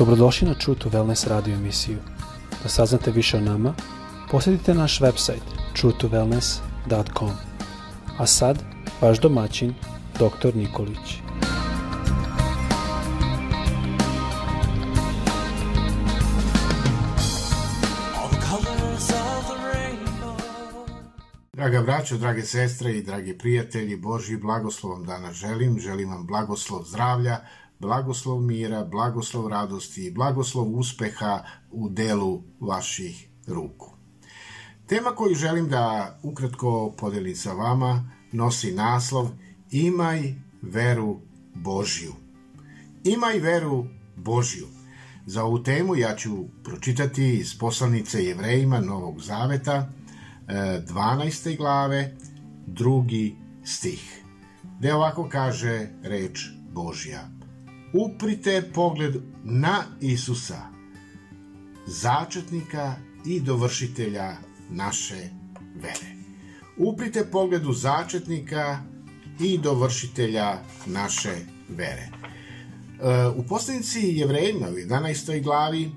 Dobrodošli na True to Wellness radio emisiju. Da saznate više o nama, posjetite naš website truetowellness.com. A sad, vaš domaćin, dr. Nikolić. Draga braćo, drage sestre i dragi prijatelji, Božji blagoslov vam danas želim. Želim vam blagoslov zdravlja, blagoslov mira, blagoslov radosti i blagoslov uspeha u delu vaših ruku. Tema koju želim da ukratko podelim sa vama nosi naslov Imaj veru Božju. Imaj veru Božju. Za ovu temu ja ću pročitati iz poslanice Jevrejima Novog Zaveta, 12. glave, drugi stih, gde ovako kaže reč Božja. Uprite pogled na Isusa, začetnika i dovršitelja naše vere. Uprite pogled u začetnika i dovršitelja naše vere. U poslanici Jevrejima u 11. glavi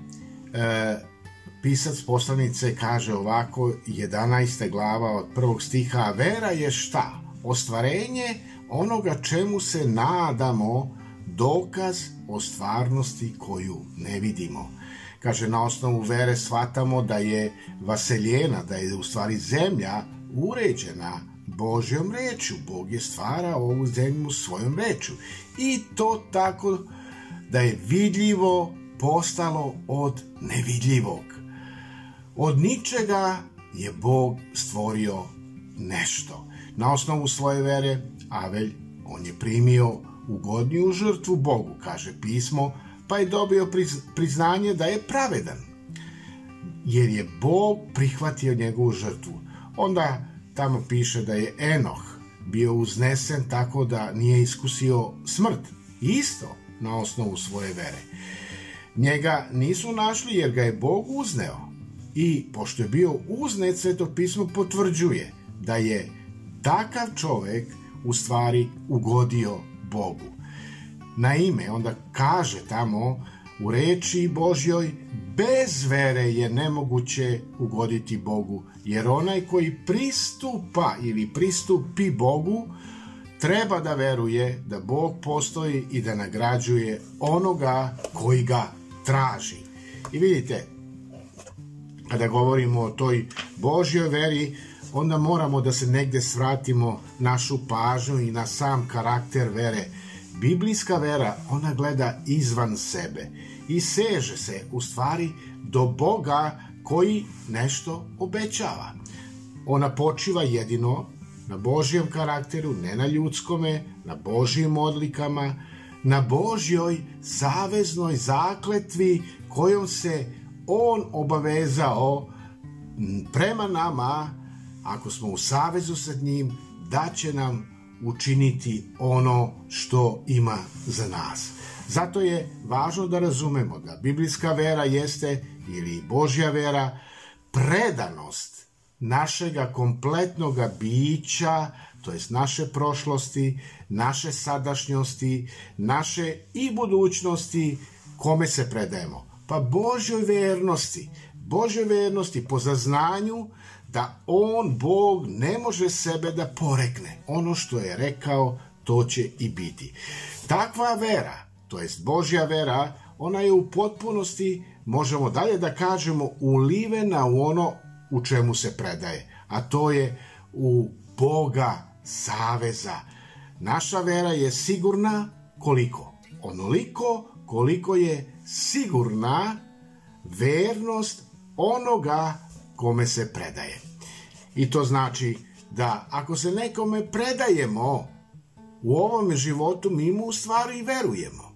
pisac poslanice kaže ovako 11. glava od prvog stiha vera je šta? Ostvarenje onoga čemu se nadamo dokaz o stvarnosti koju ne vidimo. Kaže, na osnovu vere shvatamo da je vaseljena, da je u stvari zemlja uređena Božjom reču. Bog je stvara ovu zemlju svojom reču. I to tako da je vidljivo postalo od nevidljivog. Od ničega je Bog stvorio nešto. Na osnovu svoje vere Avelj, on je primio ugodniju žrtvu Bogu, kaže pismo, pa je dobio priznanje da je pravedan. Jer je Bog prihvatio njegovu žrtvu. Onda tamo piše da je Enoh bio uznesen tako da nije iskusio smrt. Isto na osnovu svoje vere. Njega nisu našli jer ga je Bog uzneo i pošto je bio uznet sveto pismo potvrđuje da je takav čovek u stvari ugodio Bogu. Naime, onda kaže tamo u reči Božjoj bez vere je nemoguće ugoditi Bogu, jer onaj koji pristupa ili pristupi Bogu treba da veruje da Bog postoji i da nagrađuje onoga koji ga traži. I vidite, kada govorimo o toj Božjoj veri, onda moramo da se negde svratimo našu pažnju i na sam karakter vere. Biblijska vera, ona gleda izvan sebe i seže se u stvari do Boga koji nešto obećava. Ona počiva jedino na Božjem karakteru, ne na ljudskome, na Božjim odlikama, na Božjoj saveznoj zakletvi kojom se on obavezao prema nama, ako smo u savezu sa njim, da će nam učiniti ono što ima za nas. Zato je važno da razumemo da biblijska vera jeste, ili Božja vera, predanost našega kompletnog bića, to jest naše prošlosti, naše sadašnjosti, naše i budućnosti, kome se predajemo Pa Božoj vernosti, Božoj vernosti po zaznanju da on, Bog, ne može sebe da porekne. Ono što je rekao, to će i biti. Takva vera, to jest Božja vera, ona je u potpunosti, možemo dalje da kažemo, ulivena u ono u čemu se predaje, a to je u Boga saveza. Naša vera je sigurna koliko? Onoliko koliko je sigurna vernost onoga kome se predaje. I to znači da ako se nekome predajemo u ovom životu, mi mu u stvari verujemo.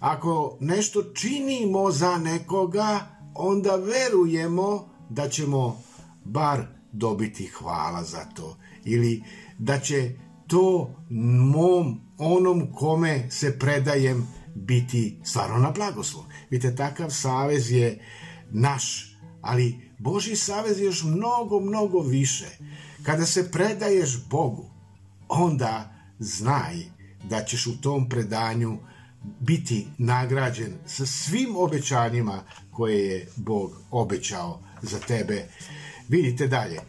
Ako nešto činimo za nekoga, onda verujemo da ćemo bar dobiti hvala za to. Ili da će to mom, onom kome se predajem, biti stvarno na blagoslov. Vidite, takav savez je naš, ali Boži savez je još mnogo, mnogo više. Kada se predaješ Bogu, onda znaj da ćeš u tom predanju biti nagrađen sa svim obećanjima koje je Bog obećao za tebe. Vidite dalje,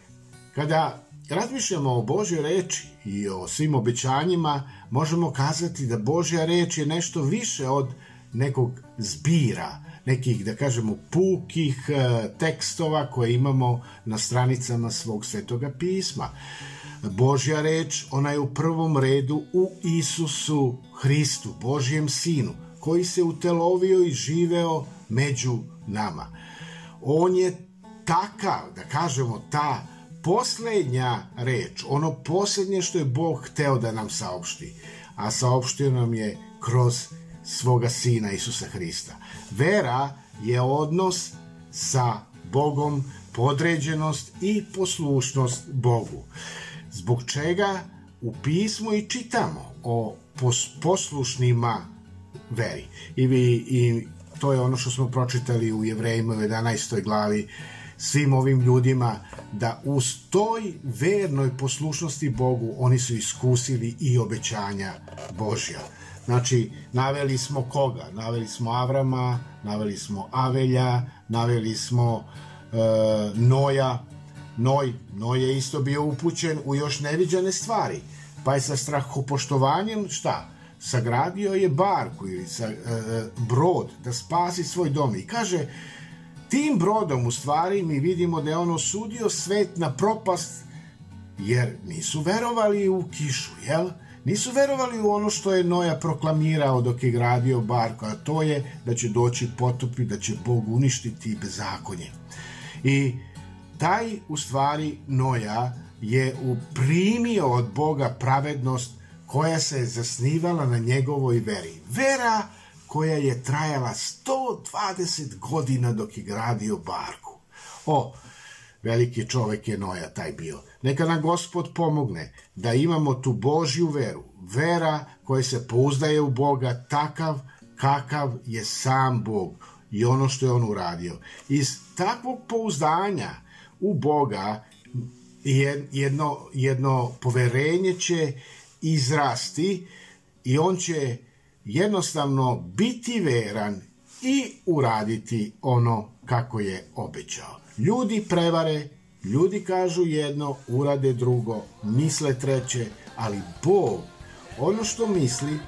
kada razmišljamo o Božoj reči i o svim obećanjima, možemo kazati da Božja reč je nešto više od nekog zbira, nekih, da kažemo, pukih e, tekstova koje imamo na stranicama svog svetoga pisma. Božja reč, ona je u prvom redu u Isusu Hristu, Božjem Sinu, koji se utelovio i živeo među nama. On je takav, da kažemo, ta poslednja reč, ono poslednje što je Bog hteo da nam saopšti, a saopštio nam je kroz svoga Sina Isusa Hrista. Vera je odnos sa Bogom, podređenost i poslušnost Bogu. Zbog čega u pismu i čitamo o poslušnima veri. I, vi, I to je ono što smo pročitali u Jevrejima u 11. glavi svim ovim ljudima da u toj vernoj poslušnosti Bogu oni su iskusili i obećanja Božja. Znači, naveli smo koga? Naveli smo Avrama, naveli smo Avelja, naveli smo e, Noja. Noj, Noj je isto bio upućen u još neviđane stvari. Pa je sa strahopoštovanjem, šta? Sagradio je barku ili sa, e, e brod da spasi svoj dom. I kaže, tim brodom u stvari mi vidimo da je on osudio svet na propast jer nisu verovali u kišu, jel? Nisu verovali u ono što je Noja proklamirao dok je gradio barko, a to je da će doći potopi, da će Bog uništiti bezakonje. I taj, u stvari, Noja je uprimio od Boga pravednost koja se zasnivala na njegovoj veri. Vera koja je trajala 120 godina dok je gradio barku. O, veliki čovek je Noja taj bio. Neka nam gospod pomogne da imamo tu Božju veru, vera koja se pouzdaje u Boga takav kakav je sam Bog i ono što je on uradio. Iz takvog pouzdanja u Boga jedno, jedno poverenje će izrasti i on će jednostavno biti veran i uraditi ono kako je obećao. Ljudi prevare, ljudi kažu jedno, urade drugo, misle treće, ali Bog ono što misli,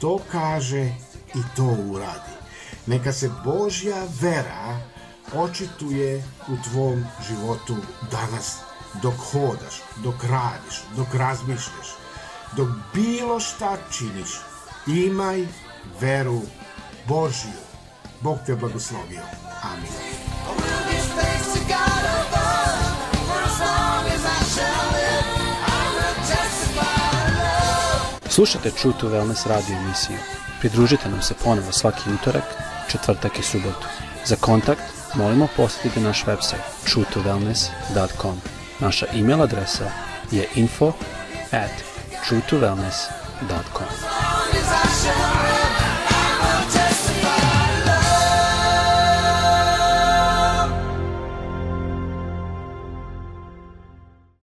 to kaže i to uradi. Neka se Božja vera očituje u tvom životu danas, dok hodaš, dok radiš, dok razmišljaš, dok bilo šta činiš, imaj veru Božju. Bog te blagoslovio. Amin. Slušajte True to Wellness radio emisiju. Pridružite nam se ponovo svaki utorak, četvrtak i subotu. Za kontakt molimo posjetite naš website truetowellness.com. Naša e-mail adresa je info at truetowellness.com www.radiomađa.com